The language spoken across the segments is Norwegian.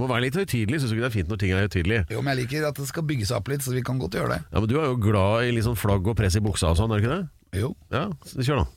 Må være litt høytidelig. Syns du ikke det er fint når ting er høytidelige? Jo, men jeg liker at det skal bygge seg opp litt, så vi kan godt gjøre det. Ja, Men du er jo glad i litt sånn flagg og press i buksa og sånn, er du ikke det? Jo. Ja, så kjør nå.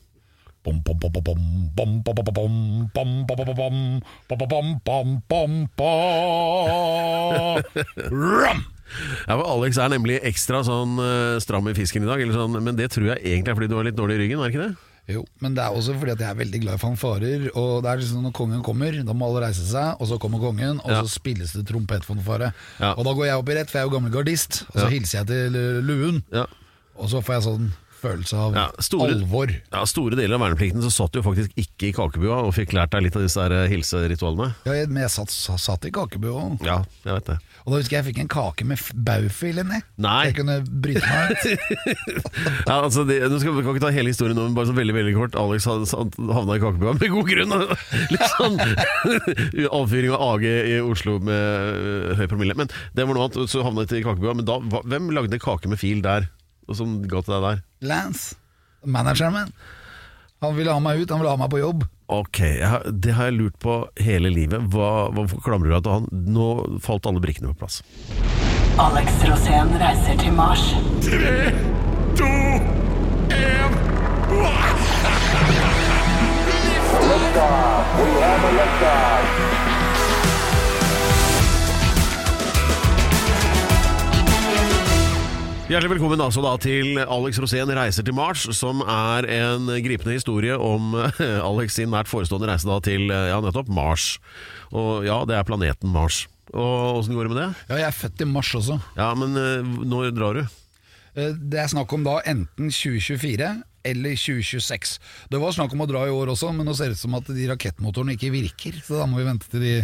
Ja, for Alex er nemlig ekstra sånn eh, stram i fisken i dag, eller sånn, men det tror jeg egentlig er fordi du har litt dårlig i ryggen, er det ikke det? Jo, men det er også fordi at jeg er veldig glad i fanfarer. Og det er liksom Når kongen kommer, da må alle reise seg, og så kommer kongen, og Ja. så spilles det trompetfanfare. Ja. Og da går jeg opp i rett, for jeg er jo gammel gardist, og så Ja. hilser jeg til luen, Ja. og så får jeg sånn følelse av Ja, store- alvor. Ja, Store deler av verneplikten så satt du faktisk ikke i kakebua og fikk lært deg litt av disse her eh, hilseritualene. Ja, jeg, men jeg satt, satt i kakebua. Ja, jeg vet det. Og da husker jeg jeg fikk en kake med baufil inni. Jeg kunne bryte meg ut. Ja, altså det, nå skal vi kan ikke ta hele historien nå, men bare så veldig veldig kort. Alex havna i kakebua med god grunn. Litt sånn avfyring av AG i Oslo med øh, høy promille. Men det var noe annet, så havna jeg i kakebua. Men da, hvem lagde kake med fil der? Som ga til deg der? Lance, manageren min, han ville ha meg ut, han ville ha meg på jobb. Ok, jeg, har- det har jeg lurt på hele livet. Hva, hvorfor klamrer du deg til han? Nå falt alle brikkene på plass. Alex Rosén reiser til Mars. Hjertelig velkommen altså da til Alex Rosén reiser til Mars, som er en gripende historie om eh, Alex sin nært forestående reise da til eh, ja, nettopp Mars. Og ja, det er planeten Mars. Og åssen går det med det? Ja, jeg er født i mars også. Ja, men eh, når drar du? Det er snakk om da enten 2024 eller 2026. Det var snakk om å dra i år også, men nå ser det ut som at de rakettmotorene ikke virker. Så da må vi vente til de,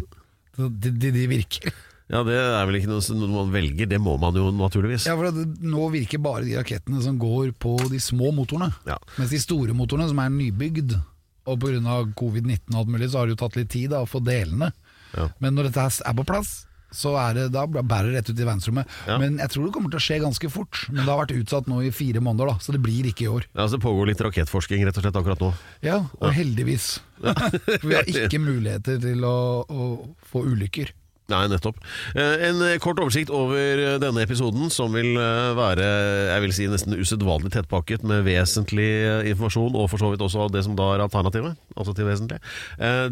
til de virker. Ja, det er vel ikke noe, noe man velger, det må man jo naturligvis. Ja, for det, Nå virker bare de rakettene som går på de små motorene. Ja. Mens de store motorene, som er nybygd, og pga. covid-19 og alt mulig, så har det jo tatt litt tid da, å få delene. Ja. Men når dette her er på plass, så er det, da bærer det rett ut i verdensrommet. Ja. Men jeg tror det kommer til å skje ganske fort. Men det har vært utsatt nå i fire måneder, da, så det blir ikke i år. Ja, så Det pågår litt rakettforsking rett og slett akkurat nå. Ja, og heldigvis. For vi har ikke muligheter til å, å få ulykker. Nei, nettopp. Eh, En kort oversikt over eh, denne episoden, som vil eh, være jeg vil si nesten usedvanlig tettpakket med vesentlig informasjon, og for så vidt også det som da er alternativet. Altså til vesentlig.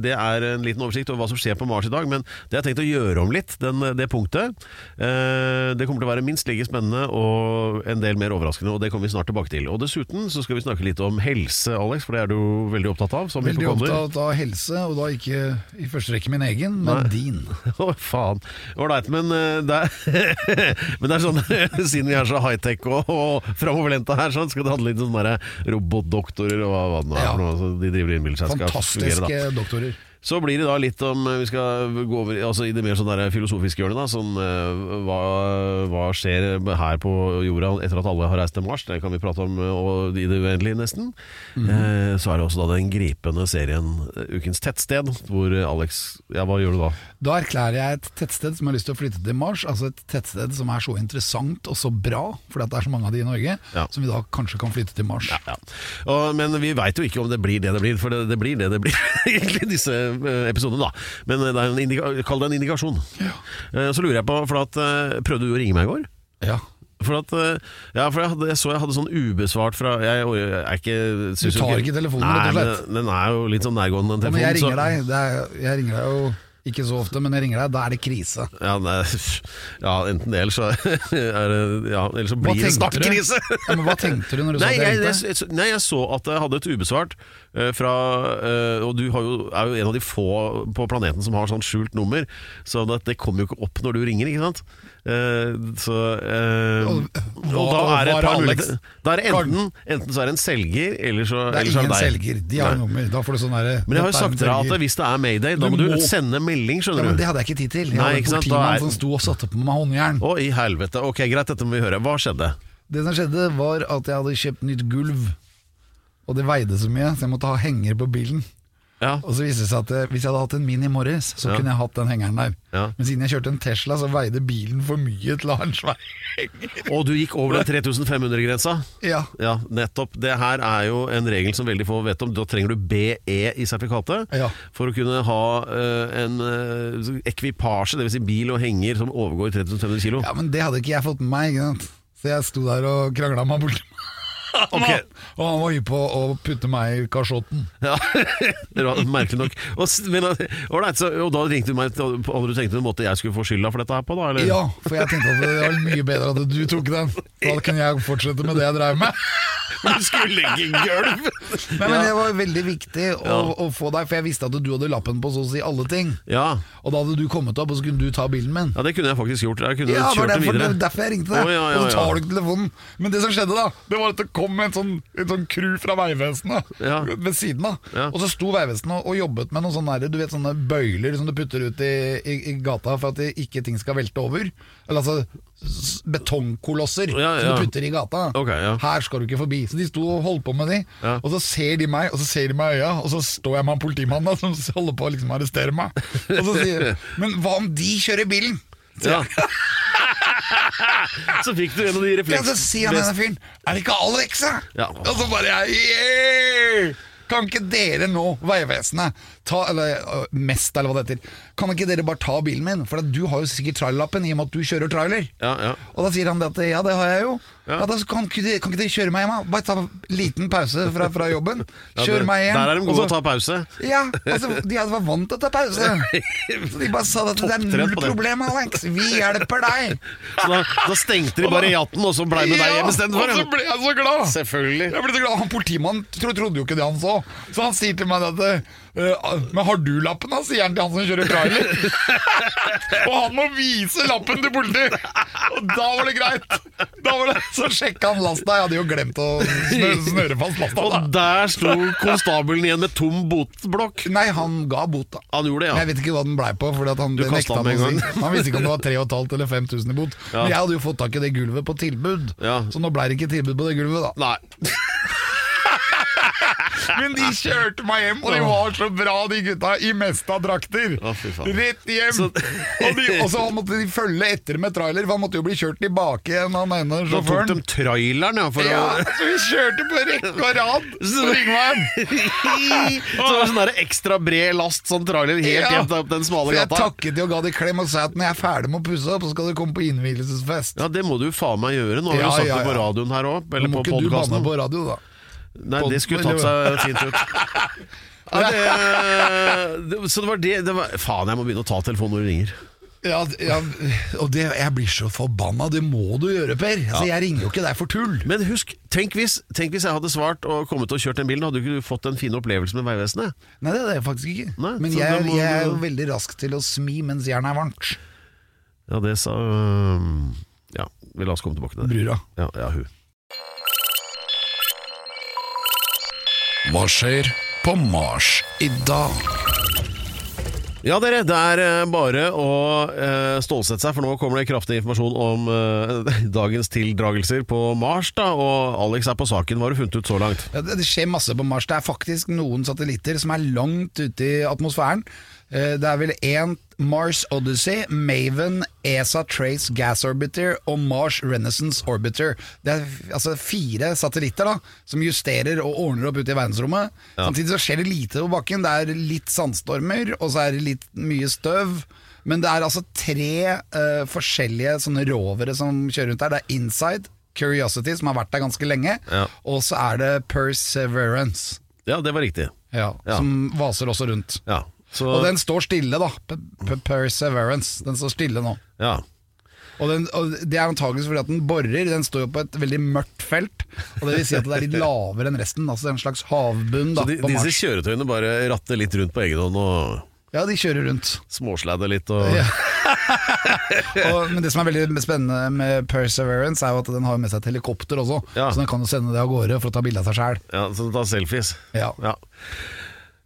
Det er en liten oversikt over hva som skjer på Mars i dag, men det har jeg tenkt å gjøre om litt, den, det punktet. Det kommer til å være minst like spennende og en del mer overraskende, og det kommer vi snart tilbake til. Og dessuten så skal vi snakke litt om helse, Alex, for det er du veldig opptatt av. Som Veldig opptatt av helse, og da ikke i første rekke min egen, men Nei. din. Faen. Ålreit, men eh, det er, men det er sånn Siden vi er så high-tech og, og framoverlente her, sånn, skal det handle litt om sånne der robotdoktorer og hva, hva det nå er Ja. for noe. Så de driver og innbiller seg skal fungere, Fantastiske da. doktorer. Så blir det da litt om Vi skal gå over altså i det mer sånn der filosofiske hjørnet. da Sånn, eh, hva, hva skjer her på jorda etter at alle har reist til Mars? Det kan vi prate om eh, og i det uendelige, nesten. Mhm. eh, så er det også da den gripende serien eh, Ukens tettsted, hvor eh, Alex Ja, hva gjør du da? Da erklærer jeg et tettsted som har lyst til å flytte til Mars. Altså et tettsted som er så interessant og så bra, fordi at det er så mange av de i Norge, Ja. som vi da kanskje kan flytte til Mars. Ja. Og, men vi veit jo ikke om det blir det det blir, for det, det blir det det blir, egentlig, disse eh, episodene. da Men det er en kall det en indikasjon. Ja. Så lurer jeg på, for at eh, Prøvde du å ringe meg i går? Ja. For at, eh, ja, for jeg, hadde, jeg så jeg hadde sånn ubesvart fra Jeg, jeg er ikke Du tar ikke telefonen, rett og slett? Den er jo litt sånn nærgående, den telefonen. Ja, men jeg ringer deg, det er, jeg ringer deg jo ikke så ofte, men jeg ringer deg, da er det krise. Ja, nei, ja, enten det, eller så, er det, ja, eller så blir det snart krise! Ja, men hva tenkte du når du Nei, at jeg jeg, ringte? jeg, nei, jeg så at jeg hadde et ubesvart uh, fra uh, Og du har jo, er jo en av de få på planeten som har sånn skjult nummer, så det, det kommer jo ikke opp når du ringer, ikke sant? Uh, så Og- Og da er det et par muligheter. Da er det enten, enten så er det en selger, eller så Det er ingen så ingen deg. selger, de har nummer. Da får du sånn derre Men jeg har jo er sagt til deg at hvis det er Mayday, da må du må- sende melding, Ja, skjønner men. Det hadde jeg ikke tid til. Jeg Nei, hadde en politimann er- som sto og satte på meg håndjern. Å, i helvete. Ok, greit, dette må vi høre. Hva skjedde? Det som skjedde, var at jeg hadde kjøpt nytt gulv. Og det veide så mye, så jeg måtte ha henger på bilen. Ja. Og så viste det seg at eh, hvis jeg hadde hatt en Mini Morris, så Ja. kunne jeg hatt den hengeren der. Ja. Men siden jeg kjørte en Tesla, så veide bilen for mye til å ha en svær Og du gikk over den 3500-grensa? Ja. Ja, nettopp. Det her er jo en regel som veldig få vet om. Da trenger du BE i sertifikatet for å kunne ha uh, en uh, ekvipasje, dvs. Si bil og henger, som overgår 3500 kilo. ja, men det hadde ikke jeg fått med meg. Ikke sant? Så jeg sto der og krangla meg politimannen. Ok. Og han var hypp på å putte meg i kasjotten. Ja, Merkelig nok. Og, men, right, så, og da ringte du meg og du tenkte du måtte jeg skulle få skylda for dette her på, da? Eller? Ja, for jeg tenkte at det var mye bedre at du tok den. Da kunne jeg fortsette med det jeg drev med. Du skulle legge gulv! Nei, men Det var veldig viktig å, å få deg, for jeg visste at du hadde lappen på så å si alle ting. Ja. Og da hadde du kommet opp, og så kunne du ta bilen min. ja, det kunne jeg faktisk gjort. Jeg kunne Ja, det var kjørt den derfor, videre. det var derfor jeg ringte deg. Å, ja, ja, Og så tar du ikke telefonen. Men det som skjedde da, det var at det kom en sånn, en sånn crew fra Vegvesenet Ja. ved siden av. Ja. Og så sto Vegvesenet og, og jobbet med noen sånne, der, du vet, sånne bøyler som du putter ut i, i, i gata for at det ikke ting skal velte over. Eller altså betongkolosser Ja, som du putter i gata. Okay, ja. Her skal du ikke forbi. Så de sto og holdt på med de. Ja. Og så ser de meg, og så ser de meg i øya, og så står jeg med en politimann da, som holder på å liksom arrestere meg. Og så sier de Men hva om de kjører bilen? Ja. så fikk du en av de refleksene. Ja, så sier han denne fyren Er det ikke Alex, da? Ja. Og så bare jeg yeah! Kan ikke dere nå, Vegvesenet, ta, eller øh, Mest, eller hva det heter Kan ikke dere bare ta bilen min? For du har jo sikkert trailerlappen i og med at du kjører trailer. Ja, ja. Og da sier han at ja, det har jeg jo. Ja. Ja. da kan, kan ikke dere kjøre meg hjem? da? Bare ta en liten pause fra, fra jobben. Kjør meg hjem. Der er de gode så- å ta pause. Ja, altså, de vært vant til å ta pause. Så de bare sa at det er null problem, Alex. Vi hjelper deg. Så da, da stengte de bare jatten, og så blei med deg hjem istedenfor. Og så ble jeg så glad! Selvfølgelig. Jeg ble så glad. Han Politimannen trodde jo ikke det han så. Så han sier til meg at Men har du lappen, da? sier han til han som kjører trailer. og han må vise lappen til politiet! Og da var det greit! Da var det, Så sjekka han lasta. Jeg hadde jo glemt å snøre, snøre fast lasta. Og der sto konstabelen igjen med tom botblokk. Nei, han ga bot, da. Han gjorde det, Men jeg vet ikke hva den blei på. Fordi at han Du nekta han å si. Han visste ikke om det var 3500 eller 5000 i bot. Ja. Men jeg hadde jo fått tak i det gulvet på tilbud, Ja. så nå blei det ikke tilbud på det gulvet, da. Nei. Men de kjørte meg hjem, og de var så bra, de gutta, i Mesta-drakter. Rett hjem! Så- og, de, og så måtte de følge etter med trailer, for han måtte jo bli kjørt tilbake igjen, han ene Da tok de traileren, ja. For Ja, å så vi kjørte på rekke og rad på Ringveien. Så det var sånn der ekstra bred last, sånn trailer helt Ja. hjem opp den smale jeg takket de og ga de klem og sa at når jeg er ferdig med å pusse opp, så skal du komme på innvielsesfest. Ja, det må du faen meg gjøre. Nå har Ja, du sagt det på radioen her òg, Nå må på ikke du banne på radio, da. Nei, det skulle tatt seg fint ut. Ja, det, det, så det var det, det var, Faen, jeg må begynne å ta telefonen når du ringer. Ja, ja og det, jeg blir så forbanna. Det må du gjøre, Per. Altså, Jeg ringer jo ikke deg for tull. Men husk, tenk hvis, tenk hvis jeg hadde svart og kommet og kjørt den bilen, hadde du ikke fått en fin opplevelse med Vegvesenet? Nei, det er jeg faktisk ikke. Nei, Men jeg, må jeg er jo veldig rask til å smi mens jernet er varmt. Ja, det sa øh, Ja, vi la oss komme tilbake til det. Brura. Ja, ja, hun. Hva skjer på Mars i dag? Ja, dere, det er eh, bare å eh, stålsette seg, for nå kommer det kraftig informasjon om eh, dagens tildragelser på Mars. da, Og Alex er på saken. Hva har du funnet ut så langt? Ja, det, det skjer masse på Mars. Det er faktisk noen satellitter som er langt ute i atmosfæren. Eh, Det er vel én Mars Odyssey, Maven, ESA Trace Gas Orbiter og Mars Renaissance Orbiter. Det er altså fire satellitter da, som justerer og ordner opp ute i verdensrommet. Samtidig så skjer det lite på bakken. Det er litt sandstormer, og så er det litt mye støv. Men det er altså tre uh, forskjellige sånne rovere som kjører rundt der. Det er Inside, Curiosity, som har vært der ganske lenge, Ja. og så er det Perseverance, Ja, det var riktig. ja, Ja. som vaser også rundt. Ja, så, Og den står stille, da. P -p Perseverance. Den står stille nå. ja. Og, den, og Det er antakeligvis fordi at den borer. Den står jo på et veldig mørkt felt. Og Det vil si at det er litt lavere enn resten. Altså en slags havbunn da, Så de, på disse Mars. kjøretøyene bare ratter litt rundt på egen hånd og Ja, de kjører rundt. småsladder litt og Ja. og, men det som er veldig spennende med Perseverance, er jo at den har med seg et helikopter også. Ja. Så den kan jo sende det av gårde for å ta bilde av seg sjæl. Ja, så den tar selfies. Ja. Ja.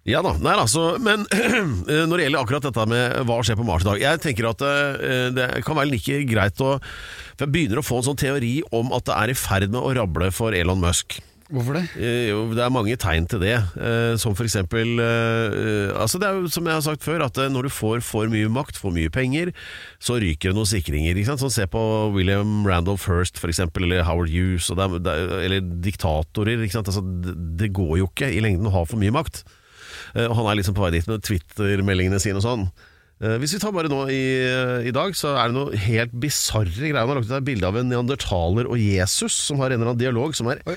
Ja da, nei altså, men når det gjelder akkurat dette med hva skjer på Mars i dag Jeg tenker at eh, det kan være like greit å For jeg begynner å få en sånn teori om at det er i ferd med å rable for Elon Musk. Hvorfor det? Eh, Jo, det er mange tegn til det. Eh, Som for eksempel eh, Altså det er jo som jeg har sagt før, at eh, når du får for mye makt, for mye penger, så ryker det noen sikringer. Ikke sant? Sånn Se på William Randolph First, for eksempel, eller Howard Hughes, er, er, eller diktatorer. Ikke sant? Altså, det, det går jo ikke i lengden å ha for mye makt. Eh, Og han er liksom på vei dit med Twitter-meldingene sine og sånn. Eh, Hvis vi tar bare nå i, i dag, så er det noe helt bisarre greier. Han har lagt ut et bilde av en neandertaler og Jesus som har en eller annen dialog som er Oi.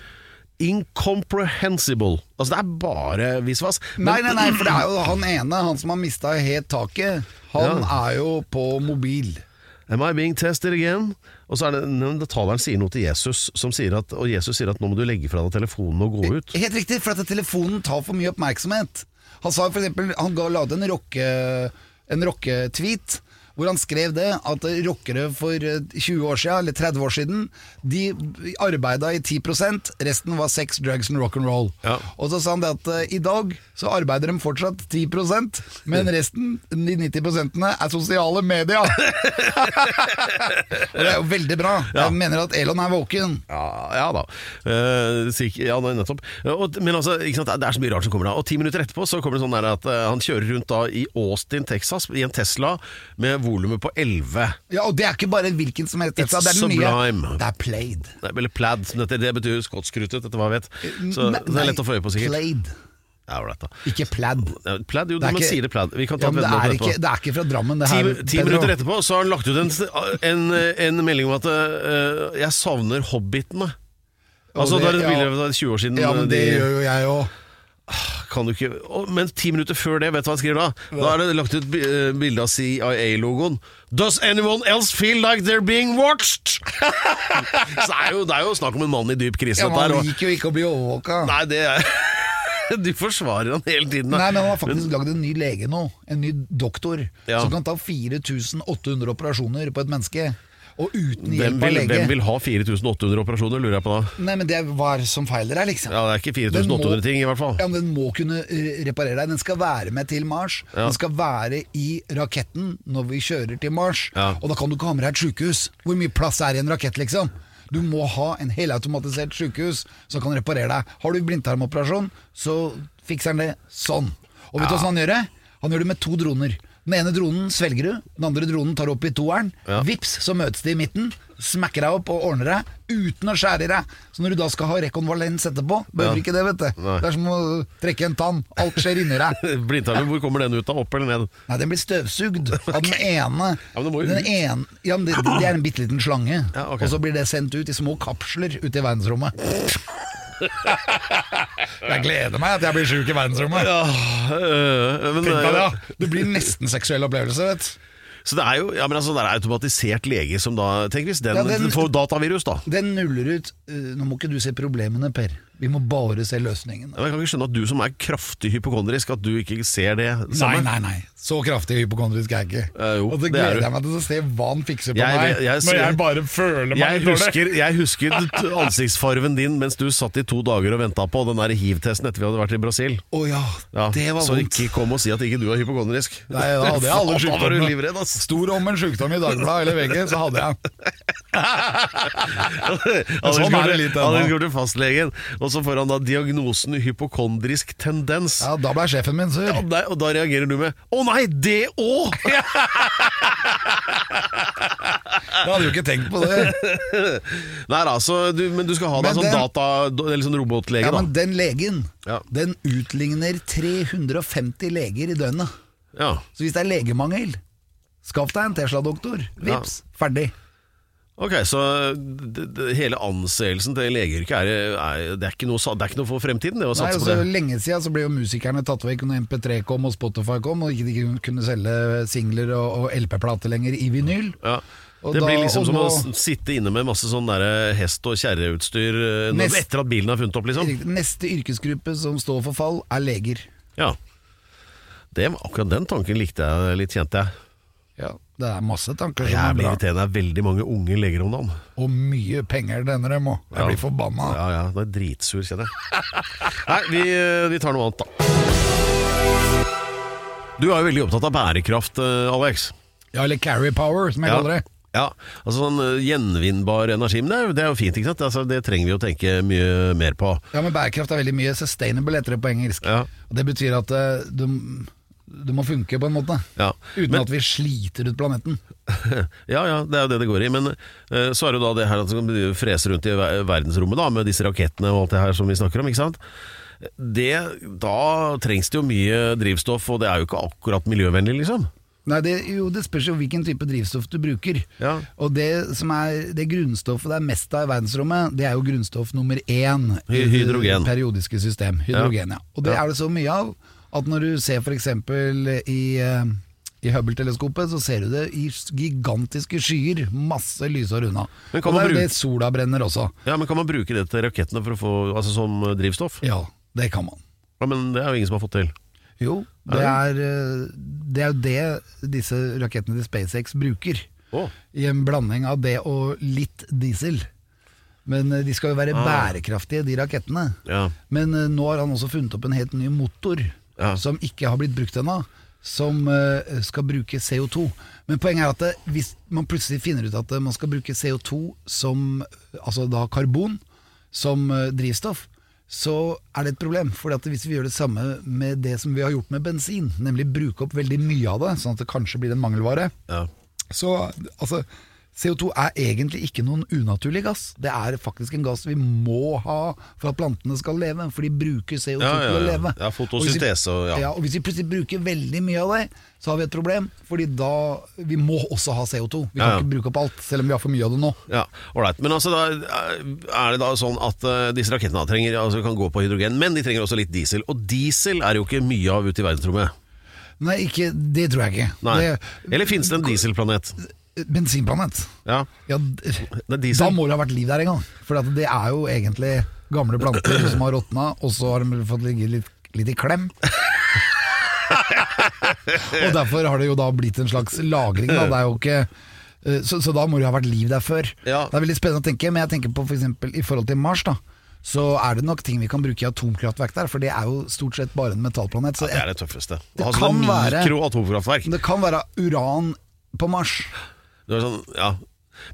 incomprehensible. Altså det er bare visvas. Nei, nei, nei, for det er jo han ene, han som har mista helt taket. Han er jo på mobil. Am I being tested again? Og så er det neandertaleren sier noe til Jesus, som sier at, og Jesus sier at nå må du legge fra deg telefonen og gå ut. Helt riktig, for at telefonen tar for mye oppmerksomhet. Han sa for eksempel, han ga en rocke- en rocketweet hvor han skrev det at rockere for eh, 20 år siden, eller 30 år siden, de arbeida i 10% resten var sex, drugs and rock'n'roll. Ja. Og så sa han det at eh, i dag så arbeider de fortsatt 10% men resten, de 90% er sosiale medier. Og det er jo veldig bra. Jeg mener at Elon er våken. Ja, ja da. Uh, ja, nettopp. Og, men altså, sant? det er så mye rart som kommer da. Og ti minutter etterpå så kommer det sånn at uh, han kjører rundt da i Austin, Texas, i en Tesla med volumet på 11. Ja, Og det er ikke bare hvilken som helst It's det er den sublime. nye. Det er Played. Nei, Eller plaid, som det, det betyr skotskrutet, etter hva jeg vet. Så Nei, det er lett å få øye på, sikkert. Played, Ja, right, ikke plaid. Ja, Plaid, jo, Det er man ikke- sier det plaid. Vi kan ta Ja, men det, er ikke, det er ikke fra Drammen, det her. ti minutter etterpå så har han lagt ut en, en, en melding om at uh, jeg savner hobbitene. Altså, det- da er det et bilde fra 20 år siden. Ja, men det de- gjør jo jeg òg. Kan du ikke Men ti minutter før det, vet du hva han skriver da? Da er det lagt ut bi- eh, bilde av CIA-logoen. Does anyone else feel like they're being watched? Så det er, jo, det er jo snakk om en mann i dyp krise, Ja, dette her. og- liker jo ikke å bli overvåka. Nei, det er Du forsvarer han hele tiden. da. Nei, men han har faktisk lagd en ny lege nå. En ny doktor. Ja. Som kan ta 4800 operasjoner på et menneske. Og uten hjelp av lege. hvem vil ha 4800 operasjoner, lurer jeg på da? Nei, men det hva som feiler deg, liksom. Ja, Det er ikke Den må- 4800 ting, i hvert fall. Ja, men Den må kunne eh, reparere deg. Den skal være med til Mars. Ja. Den skal være i raketten når vi kjører til Mars. Ja. Og da kan du ikke ha med deg et sjukehus. Hvor mye plass er i en rakett, liksom? Du må ha en helautomatisert sjukehus som kan reparere deg. Har du blindtarmoperasjon, så fikser han det sånn. Og vet du hva han gjør det? Han gjør det med to droner. Den ene dronen svelger du, den andre dronen tar opp i toeren. Ja. Vips, så møtes de i midten, smekker deg opp og ordner deg uten å skjære i deg. Så når du da skal ha rekonvalens etterpå, behøver Ja. ikke det, vet du. Nei. Det er som å trekke en tann. Alt skjer inni deg. Blindtarmen, hvor kommer den ut av? Opp eller ned? Nei, den blir støvsugd av den ene. Ja, men det må jo den ene ja, men det, det er en bitte liten slange. Ja, okay. Og så blir det sendt ut i små kapsler ute i verdensrommet. jeg gleder meg at jeg blir sjuk i verdensrommet. Ja, øh, men, Tenk deg det, øh, ja. Det blir nesten seksuell opplevelse, vet du. Så det er jo ja, men altså, det er automatisert lege som da Tenk hvis den, Ja, den- får datavirus, da. Den nuller ut eh, Nå må ikke du se problemene, Per. Vi må bare se løsningen. Ja, Jeg kan ikke skjønne at du som er kraftig hypokondrisk, at du ikke ser det Nei, nei, nei. Så kraftig hypokondrisk er jeg ikke. Uh, jo, og så det er gleder jeg meg til å se hva han fikser på Jeg- meg. jeg- jeg- når jeg bare føler meg Jeg husker, jeg husker ansiktsfarven din mens du satt i to dager og venta på den hiv-testen etter vi hadde vært i Brasil. Å ja, Ja, det var så vondt. ikke kom og si at ikke du er hypokondrisk. Nei, da hadde jeg alle sykdommene. Stor om en sykdom i Dagbladet eller VG, så hadde jeg Anders sånn går til fastlegen, og så får han da diagnosen hypokondrisk tendens. Ja, Da ble sjefen min sur. Ja, og da reagerer du med 'Å nei, det òg!' Jeg hadde jo ikke tenkt på det. Nei da, så du, men du skal ha deg Men sånn den- data Eller sånn robotlege, Ja. Men den legen, Ja. den utligner 350 leger i døgnet. Ja. Så hvis det er legemangel, skaff deg en Tesla-doktor. Vips, ferdig. Ok, så hele anseelsen til legeyrket er, er, det er, ikke noe, det er ikke noe for fremtiden, det å Nei, satse og på så det. Lenge siden så ble jo musikerne tatt vekk når MP3 kom og Spotify kom, og ikke de kunne selge singler og, og LP-plater lenger i vinyl. Ja. Det da- blir liksom som nå- å sitte inne med masse sånn der hest- og kjerreutstyr eh, etter at bilen er funnet opp, liksom. Neste yrkesgruppe som står for fall, er leger. Ja. Det, akkurat den tanken likte jeg litt, kjente jeg. Ja, Det er masse tanker som er bra. irriterende. Det er veldig mange unge leger om dagen. Og mye penger denne dem òg. Jeg Ja. blir forbanna. Ja, ja, det er dritsur, kjenner jeg. Nei, vi, vi tar noe annet, da. Du er jo veldig opptatt av bærekraft, eh, Alex. Ja, eller carry power, som jeg Ja. kaller det. Ja, altså sånn eh, gjenvinnbar energi, men det er, jo- det er jo fint, ikke sant? Altså, det trenger vi å tenke mye mer på. Ja, men bærekraft er veldig mye sustainable, heter det på engelsk. Ja. Og Det betyr at uh, du, du må funke på en måte. Ja. Uten Men- at vi sliter ut planeten. Ja, ja, det er jo det det går i. Men uh, så er det jo da det her at du freser rundt i verdensrommet da, med disse rakettene og alt det her som vi snakker om, ikke sant? Det, da trengs det jo mye drivstoff, og det er jo ikke akkurat miljøvennlig, liksom. Nei, det, jo, det spørs jo hvilken type drivstoff du bruker. Ja. Og det som er det grunnstoffet det er mest av i verdensrommet, det er jo grunnstoff nummer én i det periodiske system. Hydrogen, ja. Og det Ja. er det så mye av at når du ser f.eks. i eh, i Hubble-teleskopet så ser du det i gigantiske skyer, masse lysår unna. Men Og kan det man er bruke- det sola brenner også. Ja, Men kan man bruke det til rakettene for å få, altså som drivstoff? Ja, det kan man. Ja, Men det er jo ingen som har fått til. Jo, det er, eh, det er jo det disse rakettene til SpaceX bruker. Oh. I en blanding av det og litt diesel. Men eh, de skal jo være bærekraftige, de rakettene. Ja. Men nå har han også funnet opp en helt ny motor Ja. som ikke har blitt brukt ennå. Som eh, skal bruke CO2. Men poenget er at det, hvis man plutselig finner ut at eh, man skal bruke CO2 som Altså da karbon som eh, drivstoff, så er det et problem. For hvis vi gjør det samme med det som vi har gjort med bensin, nemlig bruke opp veldig mye av det, sånn at det kanskje blir en mangelvare, Ja. så altså CO2 er egentlig ikke noen unaturlig gass. Det er faktisk en gass vi må ha for at plantene skal leve, for de bruker CO2 Ja, ja, til å leve. Ja, fotosyntese og- ja. og hvis vi plutselig bruker veldig mye av det, så har vi et problem. Fordi da Vi må også ha CO2. Vi kan ikke bruke opp alt, selv om vi har for mye av det nå. Ja, ålreit. Men altså, da er det da sånn at uh, disse rakettene trenger, altså, kan gå på hydrogen, men de trenger også litt diesel. Og diesel er jo ikke mye av ute i verdensrommet. Nei, ikke, det tror jeg ikke. Det, Eller finnes det en dieselplanet? Bensinplanet. Ja. Ja, Det da må det ha vært liv der en gang. For det er jo egentlig gamle planter som har råtna, og så har de fått ligge litt, litt i klem. og derfor har det jo da blitt en slags lagring. Da. Det er jo ikke eh, så, så da må det ha vært liv der før. Ja. Det er veldig spennende å tenke, men jeg tenker på for eksempel i forhold til Mars. da så er det nok ting vi kan bruke i atomkraftverk der, for det er jo stort sett bare en metallplanet. Så Det er det tøffeste. Det Ha kan sånne være- det kan være uran på Mars. Det var sånn, ja.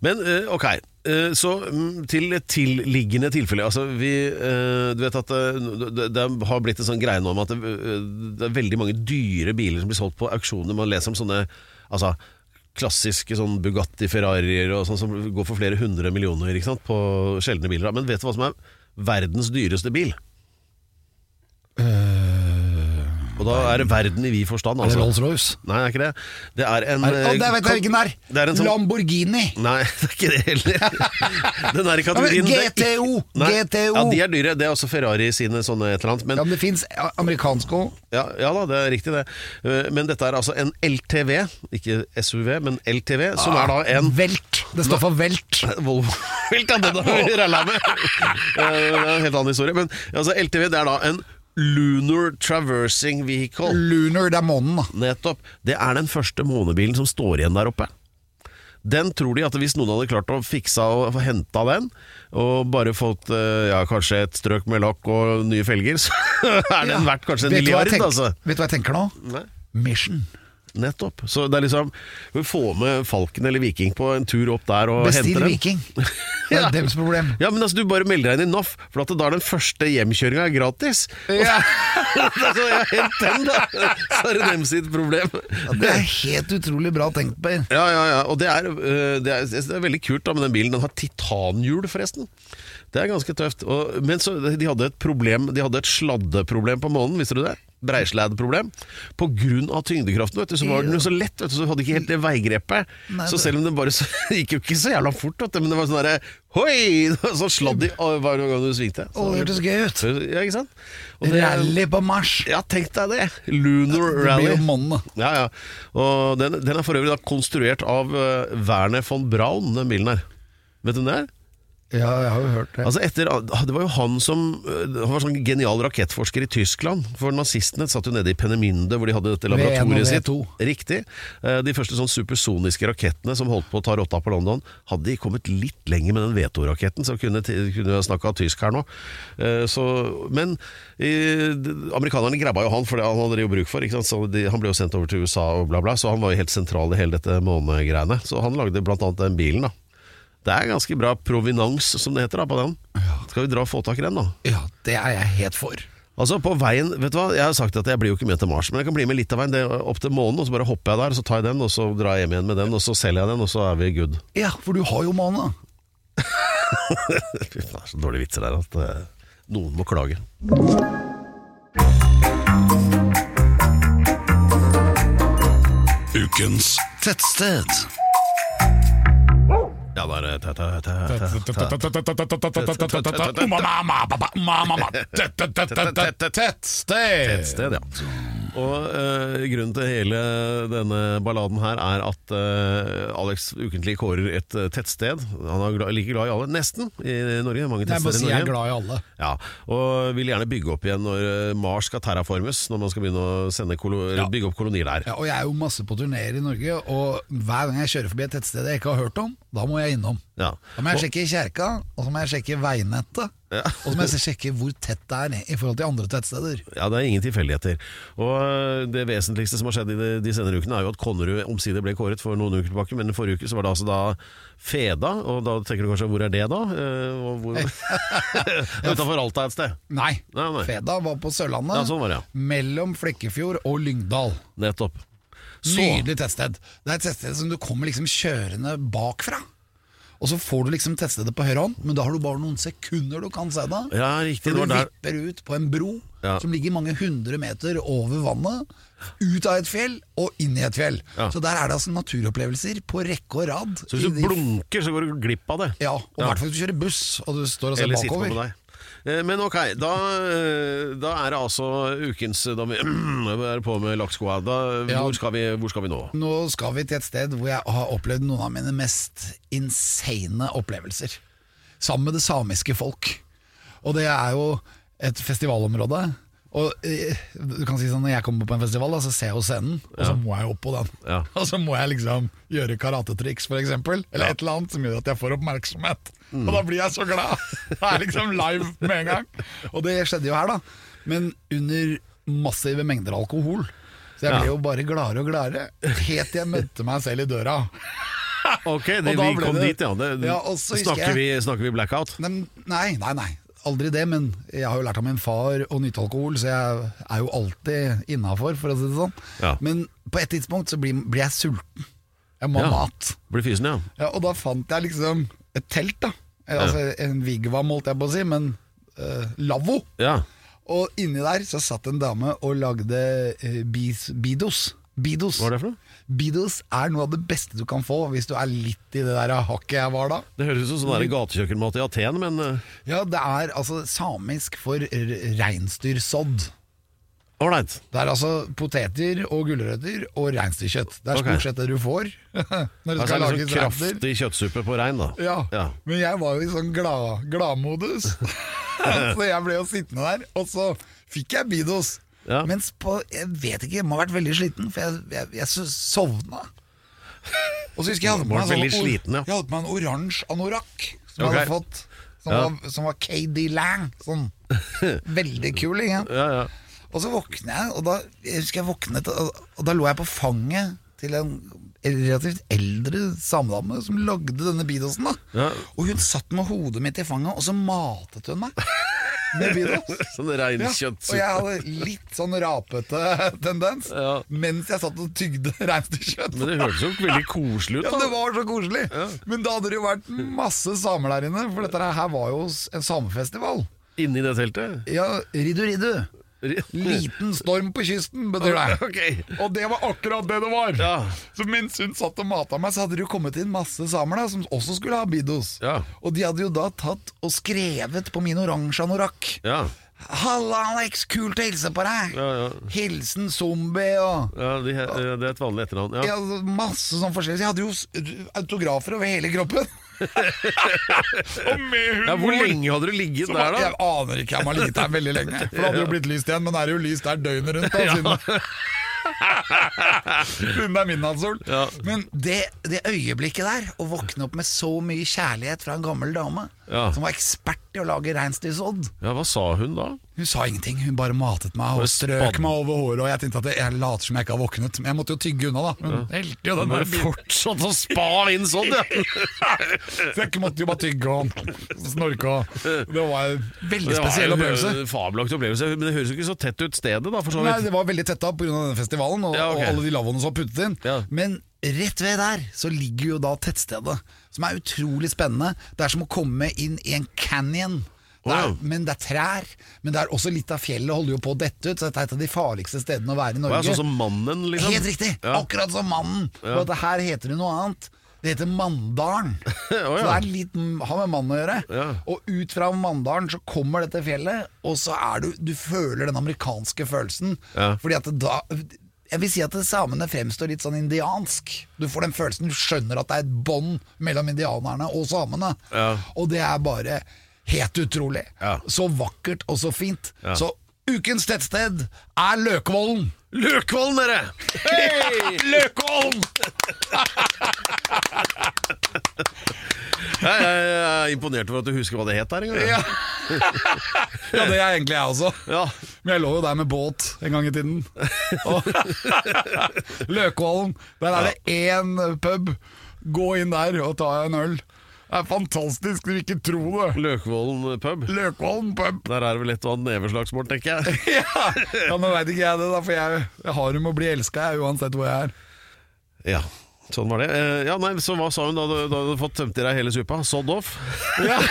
Men eh, ok, eh, så mm, til et tilliggende tilfelle. Altså, vi, eh, du vet at eh, det, det har blitt en sånn greie nå om at det, eh, det er veldig mange dyre biler som blir solgt på auksjoner. Man leser om sånne altså, klassiske sånn Bugatti Ferrarier og sånn som går for flere hundre millioner ikke sant, på sjeldne biler. Men vet du hva som er verdens dyreste bil? Og da er det verden i vid forstand, Er det altså. Rolls-Royce? Nei, det er ikke det. Det er en Er, å, det vet jeg hvilken det er! det er en sånn- Lamborghini! Nei, det er ikke det heller. Den er i kategorien Ja, GTO, Nei, GTO. Ja, de er dyre. Det er også Ferrari sine sånne et eller annet. Men, Ja, men det fins amerikansk òg. ja, ja da, det er riktig det. Eh, Men dette er altså en LTV, ikke SUV, men LTV, som er da en Velt. Det står for velt. Volvo Helt annet enn vi ralla med. Eh, Det er en helt annen historie. Men altså, LTV det er da en Lunar Traversing Vehicle. Lunar, det er månen, da. Nettopp. Det er den første månebilen som står igjen der oppe. Den tror de at hvis noen hadde klart å fikse og henta den, og bare fått eh, ja, kanskje et strøk med lakk og nye felger, så er den verdt kanskje en milliard, altså. Vet du hva jeg tenker nå? Nei. Mission. Nettopp. Så det er liksom Vi får med Falken eller Viking på en tur opp der og Bestill henter Bestill Viking. Det er Ja. deres problem. Ja, men altså, du bare melder deg inn i NOF, for at da er den første hjemkjøringa gratis. Ja. altså, jeg hent den, da! Så er det dem sitt problem. Det er helt utrolig bra tenkt, Per. Ja, ja, ja. Og det er, øh, det er, det er veldig kult da med den bilen. Den har titanhjul, forresten. Det er ganske tøft. Og, men så, de hadde et problem De hadde et sladdeproblem på månen, visste du det? Grunn av tyngdekraften, vet du, så var den jo så lett, vet du, så hadde ikke helt det veigrepet. Nei, så selv om den bare så, gikk jo ikke så jævla fort, vet du, men det var sånn derre Hoi! Sånn sladd i hver gang du svingte. Å, det hørtes gøy ut. Ja, ikke sant? Det- Rally på Mars. Ja, tenk deg det! Lunar Det blir Rally. jo månen, da. Ja, ja. Og den, den er for øvrig da konstruert av uh, Werner von Braun, den bilen her. Vet du hvem det er? Ja, jeg har jo hørt det. Altså etter, det var jo han som øh, Han var sånn genial rakettforsker i Tyskland. For nazistene satt jo nede i Penemünde, hvor de hadde dette V1 laboratoriet sitt. Riktig. Eh, De første sånn supersoniske rakettene som holdt på å ta rotta på London, hadde de kommet litt lenger med den V2-raketten, så kunne, kunne jeg snakka tysk her nå. Eh, Så, men amerikanerne grabba jo han, for det han hadde de jo bruk for. Ikke sant? Så de, han ble jo sendt over til USA og bla, bla, så han var jo helt sentral i hele dette månegreiene. Så han lagde blant annet den bilen, da. Det er ganske bra provenans, som det heter, da, på den. Skal vi dra og få tak i den, da? Ja, det er jeg helt for. Altså på veien, vet du hva, Jeg har sagt at jeg blir jo ikke med til Mars, men jeg kan bli med litt av veien. Det er opp til månen, og så bare hopper jeg der, og så tar jeg den, og så drar jeg hjem igjen med den, og så selger jeg den, og så er vi good. Ja, for du har jo måne. Fy faen, det er så dårlige vitser der at eh, noen må klage. Ukens Tettsted. Ja, da er det. Tettsted. sted, ja. Og eh, grunnen til hele denne balladen her er at eh, Alex ukentlig kårer et eh, tettsted. Han er glad, like glad i alle, nesten, i Norge. Mange Jeg bare si jeg er glad i alle. Ja, og vil gjerne bygge opp igjen når Mars skal terraformes, når man skal begynne å eller bygge opp kolonier der. Ja, og jeg er jo masse på turneer i Norge, og hver gang jeg kjører forbi et tettsted jeg ikke har hørt om, da må jeg innom. Ja. Da må jeg sjekke kjerka, og så må jeg sjekke veinettet. Og så må jeg sjekke hvor tett det er i forhold til andre tettsteder. Ja, det er ingen tilfeldigheter. Og øh, det vesentligste som har skjedd i de, de senere ukene, er jo at Konnerud omsider ble kåret for noen uker tilbake, men forrige uke så var det altså da Feda, og da tenker du kanskje hvor er det da? Eh, hvor... Utenfor Alta et sted. Nei, Nei, nei. Feda var på Sørlandet, Ja, sånn var det, ja. mellom Flekkefjord og Lyngdal. Nettopp. Så, Nydelig tettsted. Det er et tettsted som du kommer liksom kjørende bakfra. Og så får du liksom teste det på høyre hånd, men da har du bare noen sekunder du kan se det. Ja, riktig. For du der. vipper ut på en bro Ja. som ligger mange hundre meter over vannet, ut av et fjell og inn i et fjell. Ja. Så der er det altså naturopplevelser på rekke og rad. Så hvis du blunker, så går du glipp av det. Ja, og i hvert fall hvis du kjører buss og du står og ser Eller sitter på bakover. med deg. Eh, Men ok, da, eh, da er det altså ukens Da vi er på med lakkskoa. Ja. hvor, skal vi, hvor skal vi nå? Nå skal vi til et sted hvor jeg har opplevd noen av mine mest insane opplevelser. Sammen med det samiske folk. Og det er jo et festivalområde. Og eh, du kan si sånn Når jeg kommer på en festival, da, så ser jeg jo scenen, og så må jeg opp på den. Ja. Og så må jeg liksom gjøre karatetriks, eksempel. Eller et eller annet som gjør at jeg får oppmerksomhet. Mm. Og da blir jeg så glad! Det er liksom live med en gang. Og det skjedde jo her, da. Men under massive mengder alkohol. Så jeg ble Ja. jo bare gladere og gladere, helt til jeg møtte meg selv i døra. Ok, det, vi kom det- dit, ja. Det, Ja, snakker, jeg- vi, snakker vi blackout? Nei, nei, nei. Aldri det, men jeg har jo lært av min far å nyte alkohol, så jeg er jo alltid innafor, for å si det sånn. Ja. Men på et tidspunkt så blir, blir jeg sulten. Jeg må ha Ja. mat. Blir fysen, ja. Ja, og da fant jeg liksom et telt, da. Eh, Altså en vigvam, holdt jeg på å si, men uh, lavvo. ja. Og inni der så satt en dame og lagde uh, bis, bidos. Bidos. Hva er det for noe? Bidos er noe av det beste du kan få hvis du er litt i det der hakket jeg var da. Det høres ut som sånn gatekjøkkenmat i Aten, men eh, Ja, det er altså samisk for reinsdyrsodd. ålreit. Det er altså poteter og gulrøtter og reinsdyrkjøtt. Det er okay. stort sett det du får når det Altså, skal lages sånn kraftig kjøttsuppe på rein, da. Ja. Ja. men jeg var jo i sånn glad- gladmodus. så jeg ble jo sittende der, og så fikk jeg Bidos. Ja. Mens på Jeg vet ikke, jeg må ha vært veldig sliten, for jeg, jeg, jeg so- sovna. Og så husker jeg hadde på meg, sånn sliten, ja. jeg hadde på meg en oransje anorakk som okay. jeg hadde fått. Som, Ja. var, som var KD Lang. Sånn veldig kul. Ikke? Ja, ja. Og så våkner jeg, og da jeg husker jeg våknet, og, og da lå jeg på fanget til en relativt eldre samedame som lagde denne bidosen. da Ja. Og hun satt med hodet mitt i fanget, og så matet hun meg med Beatles. Sånn Ja, og jeg hadde litt sånn rapete tendens Ja. mens jeg satt og tygde reinsdyrkjøtt. Men det hørtes jo veldig koselig ut, Ja, det var så koselig! Men da hadde det jo vært masse samer der inne, for dette her var jo en samefestival. Inni det teltet. Ja, riddu riddu. Liten storm på kysten, betyr det. Okay. Og det var akkurat det det var! Ja. Så mens hun satt og mata meg, så hadde det jo kommet inn masse samer da som også skulle ha bidos. Ja. Og de hadde jo da tatt og skrevet på min oransje anorakk. Ja. Halla, Alex! Kult å hilse på deg! Ja, ja. Hilsen Zombie og ja de, det er et vanlig etternavn. Ja, masse sånn forskjellig. Jeg hadde jo autografer over hele kroppen. Ja, hvor lenge hadde du ligget Så der, da? Jeg aner ikke, jeg må ha ligget der veldig lenge. For det hadde jo blitt lyst igjen, men det er jo lyst der døgnet rundt. Da, siden, det er midnattssol. Ja. Men det, det øyeblikket der, å våkne opp med så mye kjærlighet fra en gammel dame, Ja. som var ekspert i å lage reinsdyrsodd Ja, Hva sa hun da? Hun sa ingenting, hun bare matet meg og strøk meg over håret. Og jeg tenkte at jeg, later som jeg ikke har våknet, men jeg måtte jo tygge unna, da. Hun helte jo den der fortsatt å spa inn sånn, ja! Så jeg måtte jo bare tygge og snorke. og- Det var en veldig spesiell opplevelse. en Fabelaktig opplevelse, men det høres jo ikke så tett ut stedet, da, for så Nei. Det var veldig tetta pga. denne festivalen og, Ja, okay. og alle de lavvoene som var puttet inn. Ja. Men rett ved der så ligger jo da tettstedet, som er utrolig spennende. Det er som å komme inn i en canyon. Det er. Men det er trær, men det er også litt av fjellet holder jo på å dette ut, så dette er et av de farligste stedene å være i Norge. er sånn som mannen, liksom? Helt riktig! Ja. Akkurat som mannen. Ja. At her heter det noe annet. Det heter Manndalen. oh, ja. Så det er litt har med mannen å gjøre. Ja. Og ut fra Manndalen så kommer dette fjellet, og så er du Du føler den amerikanske følelsen. Ja. Fordi at da jeg vil si at samene fremstår litt sånn indiansk. Du får den følelsen, du skjønner at det er et bånd mellom indianerne og samene. Ja. Og det er bare helt utrolig. Ja. Så vakkert og så fint. Ja. Så ukens tettsted er Løkvollen. Løkvollen, dere! Hei! Løkvollen! Jeg, jeg, jeg er imponert over at du husker hva det het der en gang. Ja. ja, det er egentlig jeg også. Ja. Men jeg lå jo der med båt en gang i tiden. Løkvollen, der er det én pub. Gå inn der og ta en øl. Det er fantastisk, du vil ikke tro det. Løkvollen pub. Løkvollen pub. Der er det vel et og annet neveslagsmål, tenker jeg. Ja, ja Nå veit ikke jeg det, da, for jeg, jeg har jo med å bli elska uansett hvor jeg er. Ja, sånn var det. Eh, Ja, nei, Så hva sa hun da du da du hadde fått tømt i deg hele suppa? Sodd off? Ja.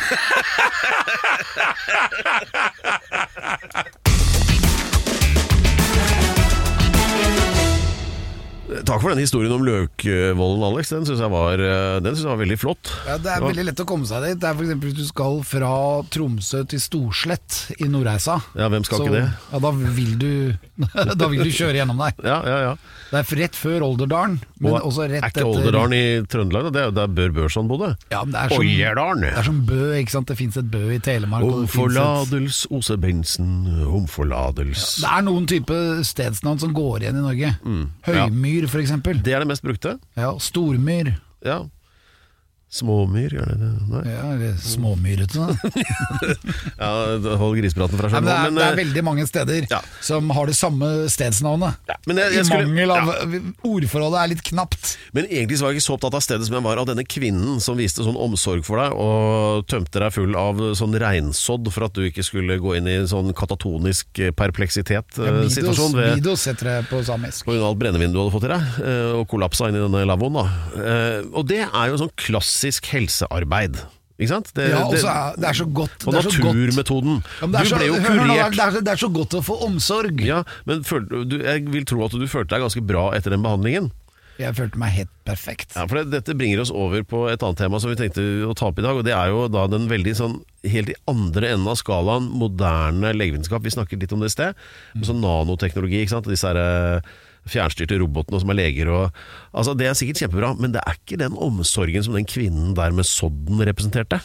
Takk for den historien om Løkvollen, Alex. Den syns jeg, var, eh, den synes jeg var veldig flott. Ja, Det er veldig lett å komme seg dit. Det er for eksempel Hvis du skal fra Tromsø til Storslett i Nordreisa. Ja, hvem skal så, ikke det? Ja, da vil du Da vil du kjøre gjennom der. Ja, ja, ja. Det er rett før Olderdalen, men Og også rett er ikke etter Olderdalen i Trøndelag? Det er der Bør Børson bodde. Ja, det er som, det er som Bø, ikke sant? Det fins et Bø i Telemark. Om et- Ose Bensen, om forladels Det er noen type stedsnavn som går igjen i Norge. Mm. Høymyr, for eksempel. Det er det mest brukte. Ja, Stormyr. Ja. Småmyr, gjør det det? Nei. Ja, eller småmyrete. da. Ja, Hold grisepraten fra seg nå. det, er, Men, det er eh, veldig mange steder ja. som har det samme stedsnavnet. Ja, men jeg- jeg I skulle- mangel av Ordforholdet er litt knapt. Men egentlig så var jeg ikke så opptatt av stedet som jeg var av denne kvinnen som viste sånn omsorg for deg og tømte deg full av sånn reinsodd for at du ikke skulle gå inn i en sånn katatonisk eh, perpleksitet-situasjon Ja, Bidos heter det på samisk. på grunn av alt brennevinet du hadde fått i deg, eh, og kollapsa inn i denne lavvoen. Og det er jo sånn klassisk helsearbeid. Ikke sant? Det, Ja, også det- er det er så godt. og naturmetoden. Ja, du så, ble jo kurert. Det er, det er så godt å få omsorg. Ja, men føl, du, jeg vil tro at du følte deg ganske bra etter den behandlingen. Jeg følte meg helt perfekt. Ja, for det, Dette bringer oss over på et annet tema som vi tenkte å ta opp i dag. og Det er jo da den veldig sånn helt i andre enden av skalaen moderne legevitenskap. Vi snakket litt om det i sted. Med sånn nanoteknologi. ikke sant? Disse her, eh, fjernstyrte robotene som er leger. Og, altså Det er sikkert kjempebra, men det er ikke den omsorgen som den kvinnen der med sodden representerte.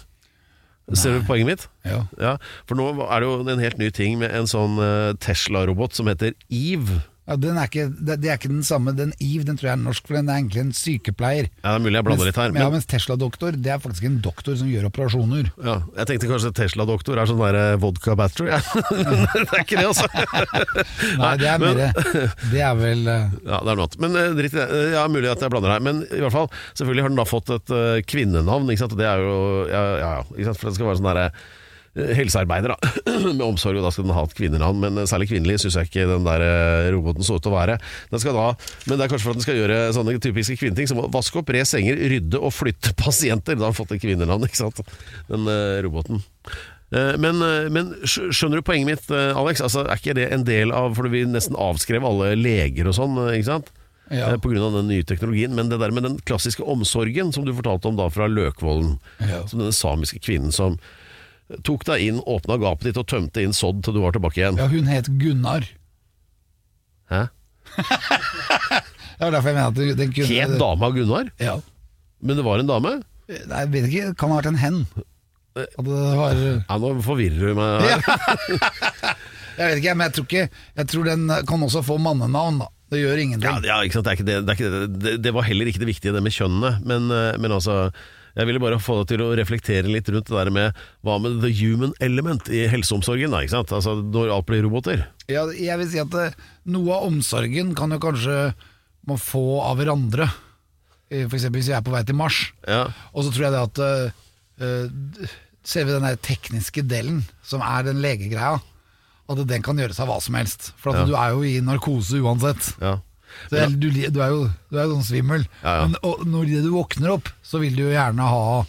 Ser du poenget mitt? Ja. Ja, For nå er det jo en helt ny ting med en sånn eh, Tesla-robot som heter Eve. Ja, den er ikke, det, det er ikke den samme. Den Eve den tror jeg er norsk, for den er egentlig en sykepleier. Ja, Det er mulig jeg blander litt her. ja, mens Tesla-doktor det er faktisk en doktor som gjør operasjoner. ja, jeg tenkte kanskje Tesla-doktor er sånn der eh, vodka battery. Ja. det er ikke det, altså. Nei, det er men- mer Det er vel uh... Ja, det er noe annet. Men uh, dritt i det. Ja, mulig at jeg blander her. Men i hvert fall, selvfølgelig har den da fått et uh, kvinnenavn. Ikke sant? Det er jo Ja, ja, ikke sant? For det skal være sånn derre helsearbeider da, med omsorg, og da skal den ha et kvinnenavn. Men eh, særlig kvinnelig syns jeg ikke den der eh, roboten så ut til å være. Den skal da, men det er kanskje for at den skal gjøre sånne typiske kvinneting som å vaske opp, re senger, rydde og flytte pasienter. Da har den fått et kvinnenavn, ikke sant, den eh, roboten. Eh, Men, eh, men skjønner du poenget mitt, eh, Alex? Altså, er ikke det en del av For vi nesten avskrev alle leger og sånn, eh, ikke sant? Ja. Eh, av den nye teknologien. Men det der med den klassiske omsorgen som du fortalte om da fra Løkvollen. Ja. Som denne samiske kvinnen som tok deg inn, åpna gapet ditt og tømte inn sodd til du var tilbake igjen. Ja, hun het Gunnar. Hæ? Det var derfor jeg mener at den kunne Het dama Gunnar? Ja. Men det var en dame? Nei, Jeg vet ikke, det kan ha vært en hen. Det var Ja, nå forvirrer du meg. Jeg vet ikke, men jeg tror, ikke, jeg tror den kan også få mannenavn, da. Det gjør ingenting. Ja, ja? Det, det. Det, det var heller ikke det viktige, det med kjønnene. Men, eh, men altså, jeg ville bare få deg til å reflektere litt rundt det der med hva med the human element i helseomsorgen, da, ikke sant? Altså, når alt blir roboter. Ja, jeg vil si at eh, noe av omsorgen kan jo kanskje man få av hverandre. F.eks. For eksempel hvis vi er på vei til Mars. Ja, Og så tror jeg det at uh, eh, Ser vi den der tekniske delen, som er den legegreia, at den kan gjøres av hva som helst. For Ja. du er jo i narkose uansett. ja. Så jeg- du, du er jo du er jo sånn svimmel. Ja, ja. Men og når du våkner opp, så vil du jo gjerne ha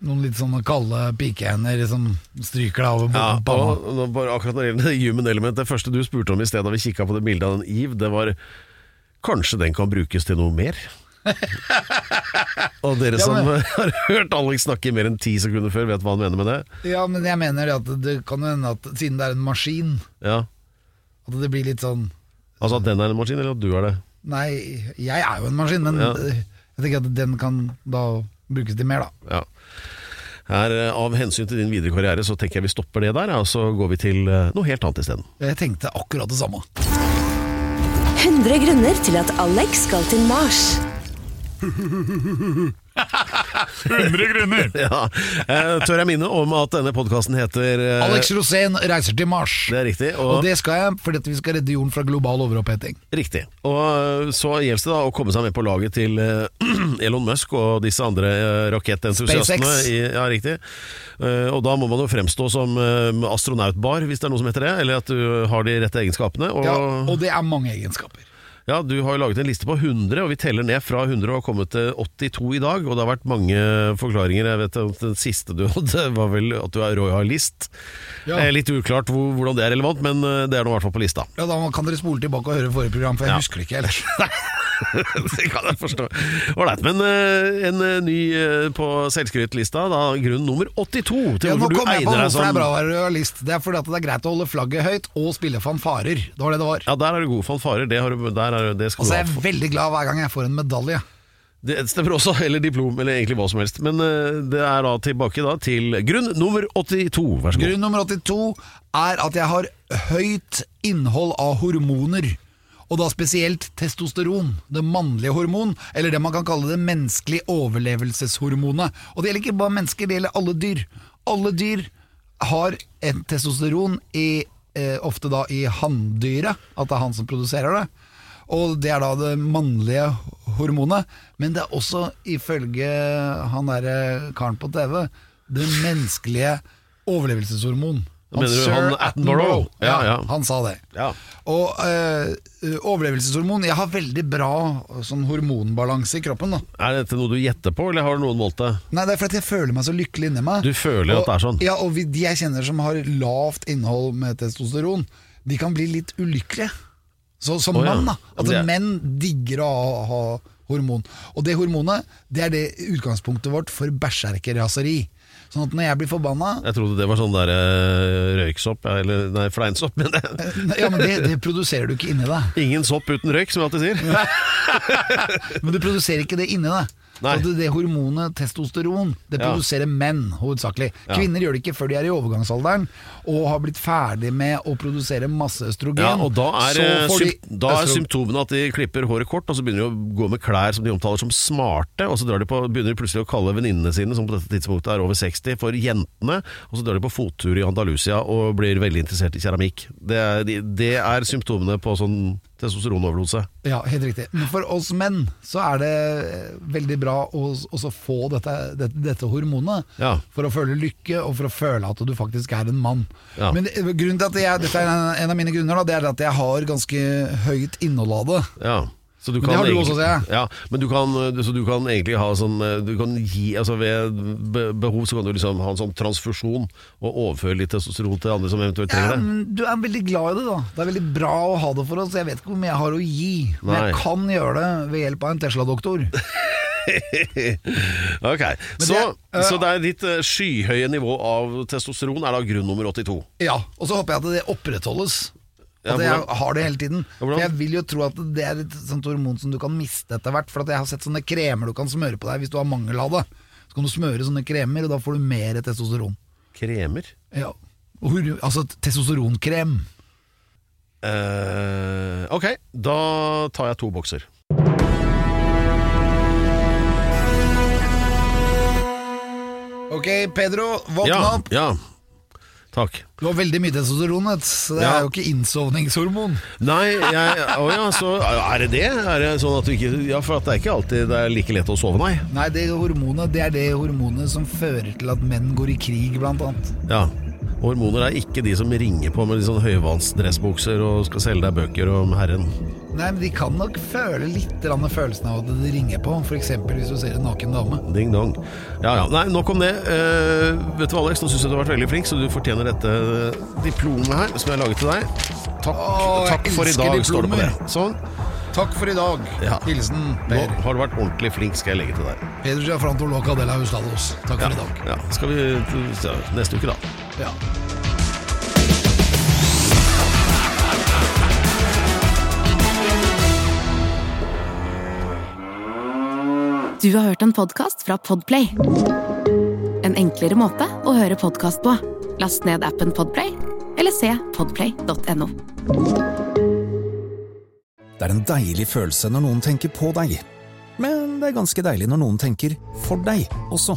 noen litt sånne kalde pikehender som stryker deg over Ja, panna. og bare akkurat når det gjelder human element Det første du spurte om i sted da vi kikka på det bildet av den Eve, det var Kanskje den kan brukes til noe mer? og dere Ja, som men- har hørt Alex snakke i mer enn ti sekunder før, vet hva han mener med det? Ja, men jeg mener at det kan hende at siden det er en maskin, Ja, at det blir litt sånn Altså at den er en maskin, eller at du er det? Nei, jeg er jo en maskin, men Ja. jeg tenker at den kan da brukes til mer, da. Ja. Her, eh, av hensyn til din videre karriere så tenker jeg vi stopper det der, ja, og så går vi til eh, noe helt annet isteden. Jeg tenkte akkurat det samme. 100 grunner til at Alex skal til Mars. 100 grunner! Ja. Eh, tør jeg minne om at denne podkasten heter eh, Alex Rosén reiser til Mars. Det er riktig. Og Og, det skal jeg fordi at vi skal redde jorden fra global overoppheting. riktig. og eh, så gjelder det da å komme seg med på laget til eh, Elon Musk og disse andre eh, rakettentusiastene. I, ja, riktig. Eh, og da må man jo fremstå som eh, astronautbar, hvis det er noe som heter det. Eller at du har de rette egenskapene. Og, Ja, og det er mange egenskaper. Ja, du har jo laget en liste på 100, og vi teller ned fra 100 og har kommet til 82 i dag. Og det har vært mange forklaringer. Jeg vet at Den siste du hadde, var vel at du er royalist. Ja. Eh, Litt uklart hvor, hvordan det er relevant, men eh, det er nå i hvert fall på lista. Ja, Da kan dere spole tilbake og høre forrige program, for jeg Ja. husker det ikke helt. det kan jeg forstå. Ålreit. Men eh, en eh, ny eh, på selvskrytlista, da grunn nummer 82 til Ja, hvorfor du egner deg hvorfor det er bra å være realist. Det er fordi at det er greit å holde flagget høyt og spille fanfarer. Det var det det var. Ja, der er du god fanfarer. Det, har du, der er, det skal Og så du er ha. jeg veldig glad hver gang jeg får en medalje. Det stemmer også, eller diplom, eller egentlig hva som helst. Men det er da tilbake da til grunn nummer 82. Vær så god. Grunn nummer 82 er at jeg har høyt innhold av hormoner. Og da spesielt testosteron, det mannlige hormon, eller det man kan kalle det menneskelige overlevelseshormonet. Og det gjelder ikke bare mennesker, det gjelder alle dyr. Alle dyr har en testosteron i, eh, ofte da i hanndyret, at det er han som produserer det. Og det er da det mannlige hormonet. Men det er også, ifølge han derre karen på TV, det menneskelige overlevelseshormon. Mener du han Attenborough? Ja, Ja, han sa det. Ja. Og eh, overlevelseshormon Jeg har veldig bra sånn hormonbalanse i kroppen. da Er dette noe du gjetter på, eller har noen målt det? Nei, Det er fordi jeg føler meg så lykkelig inni meg. Du føler og, at det er sånn? Ja, og de jeg kjenner som har lavt innhold med testosteron, de kan bli litt ulykkelige. Så Som oh, ja. mann, da. At det er- menn digger å ha, hormon. Og det hormonet det er det utgangspunktet vårt for berserkerraseri. Sånn at når jeg blir forbanna Jeg trodde det var sånn der eh, røyksopp, eller nei, fleinsopp. Men det, Ja, men det, det produserer du ikke inni deg. ingen sopp uten røyk, som jeg alltid sier. Men du produserer ikke det inni deg. Nei. Så det, det hormonet testosteron Det Ja. produserer menn, hovedsakelig. Kvinner gjør det ikke før de er i overgangsalderen og har blitt ferdig med å produsere masse østrogen. Ja, og da er, eh, de da er symptomene at de klipper håret kort, og så begynner de å gå med klær som de omtaler som smarte, og så drar de på, begynner de plutselig å kalle venninnene sine, som på dette tidspunktet er over 60, for jentene, og så drar de på fottur i Andalusia og blir veldig interessert i keramikk. Det er, de- det er symptomene på sånn testosteronoverdose. Ja, helt riktig. Men for oss menn så er det eh, veldig bra å også få dette, dette, dette hormonet. Ja. For å føle lykke, og for å føle at du faktisk er en mann. Ja. Men grunnen til at jeg, dette er en, en av mine grunner, da, det er at jeg har ganske høyt innhold av det. Ja. Så du Men det har du egentlig- også, ser jeg. Ja, men du kan, så du kan egentlig ha sånn Du kan gi altså Ved behov så kan du liksom ha en sånn transfusjon og overføre litt testosteron til andre som eventuelt trenger det. Ja, du er veldig glad i det, da. Det er veldig bra å ha det for oss. Jeg vet ikke hvor mye jeg har å gi, men Nei. jeg kan gjøre det ved hjelp av en Tesla-doktor. Ok, det, så, øh, så det er ditt eh, skyhøye nivå av testosteron er da grunn nummer 82. Ja, Og så håper jeg at det opprettholdes. Ja, At jeg har det hele tiden. Ja, For? Jeg vil jo tro at det er et sånt hormon som du kan miste etter hvert. For jeg har sett sånne kremer du kan smøre på deg hvis du har mangel av det. Så kan du smøre sånne kremer, og da får du mer testosteron. Kremer? Ja. Altså testosteronkrem. Uh, ok, da tar jeg to bokser. Ok, Pedro, våkne Ja, opp. ja. Takk. Du har veldig mye testosteron, så det Ja. er jo ikke innsovningshormon. Nei, jeg, å ja, så er det det? Er det sånn at du ikke Ja, for det er ikke alltid det er like lett å sove, nei. Nei, det hormonet det er det hormonet som fører til at menn går i krig, blant annet. Ja. Hormoner er ikke de som ringer på med de sånn høyvannsdressbukser og skal selge deg bøker om Herren. Nei, men De kan nok føle litt følelsen av at det ringer på, f.eks. hvis du ser en naken dame. Ding dong. Ja ja, nei, nok om det. Eh, vet du hva, Alex, nå syns jeg du har vært veldig flink, så du fortjener dette diplomet her, som jeg har laget til deg. Takk, Å, jeg takk for i elsker diplomer. står det på det. Sånn. Takk for i dag. Ja. Hilsen Nå har du vært ordentlig flink, skal jeg legge til deg. Peder Giafranto Locadella de la Hustados. Takk Ja, for i dag. ja. Skal vi neste uke, da. Ja. Du har hørt en podkast fra Podplay. En enklere måte å høre podkast på. Last ned appen Podplay, eller se podplay.no. Det er en deilig følelse når noen tenker på deg. Men det er ganske deilig når noen tenker for deg også.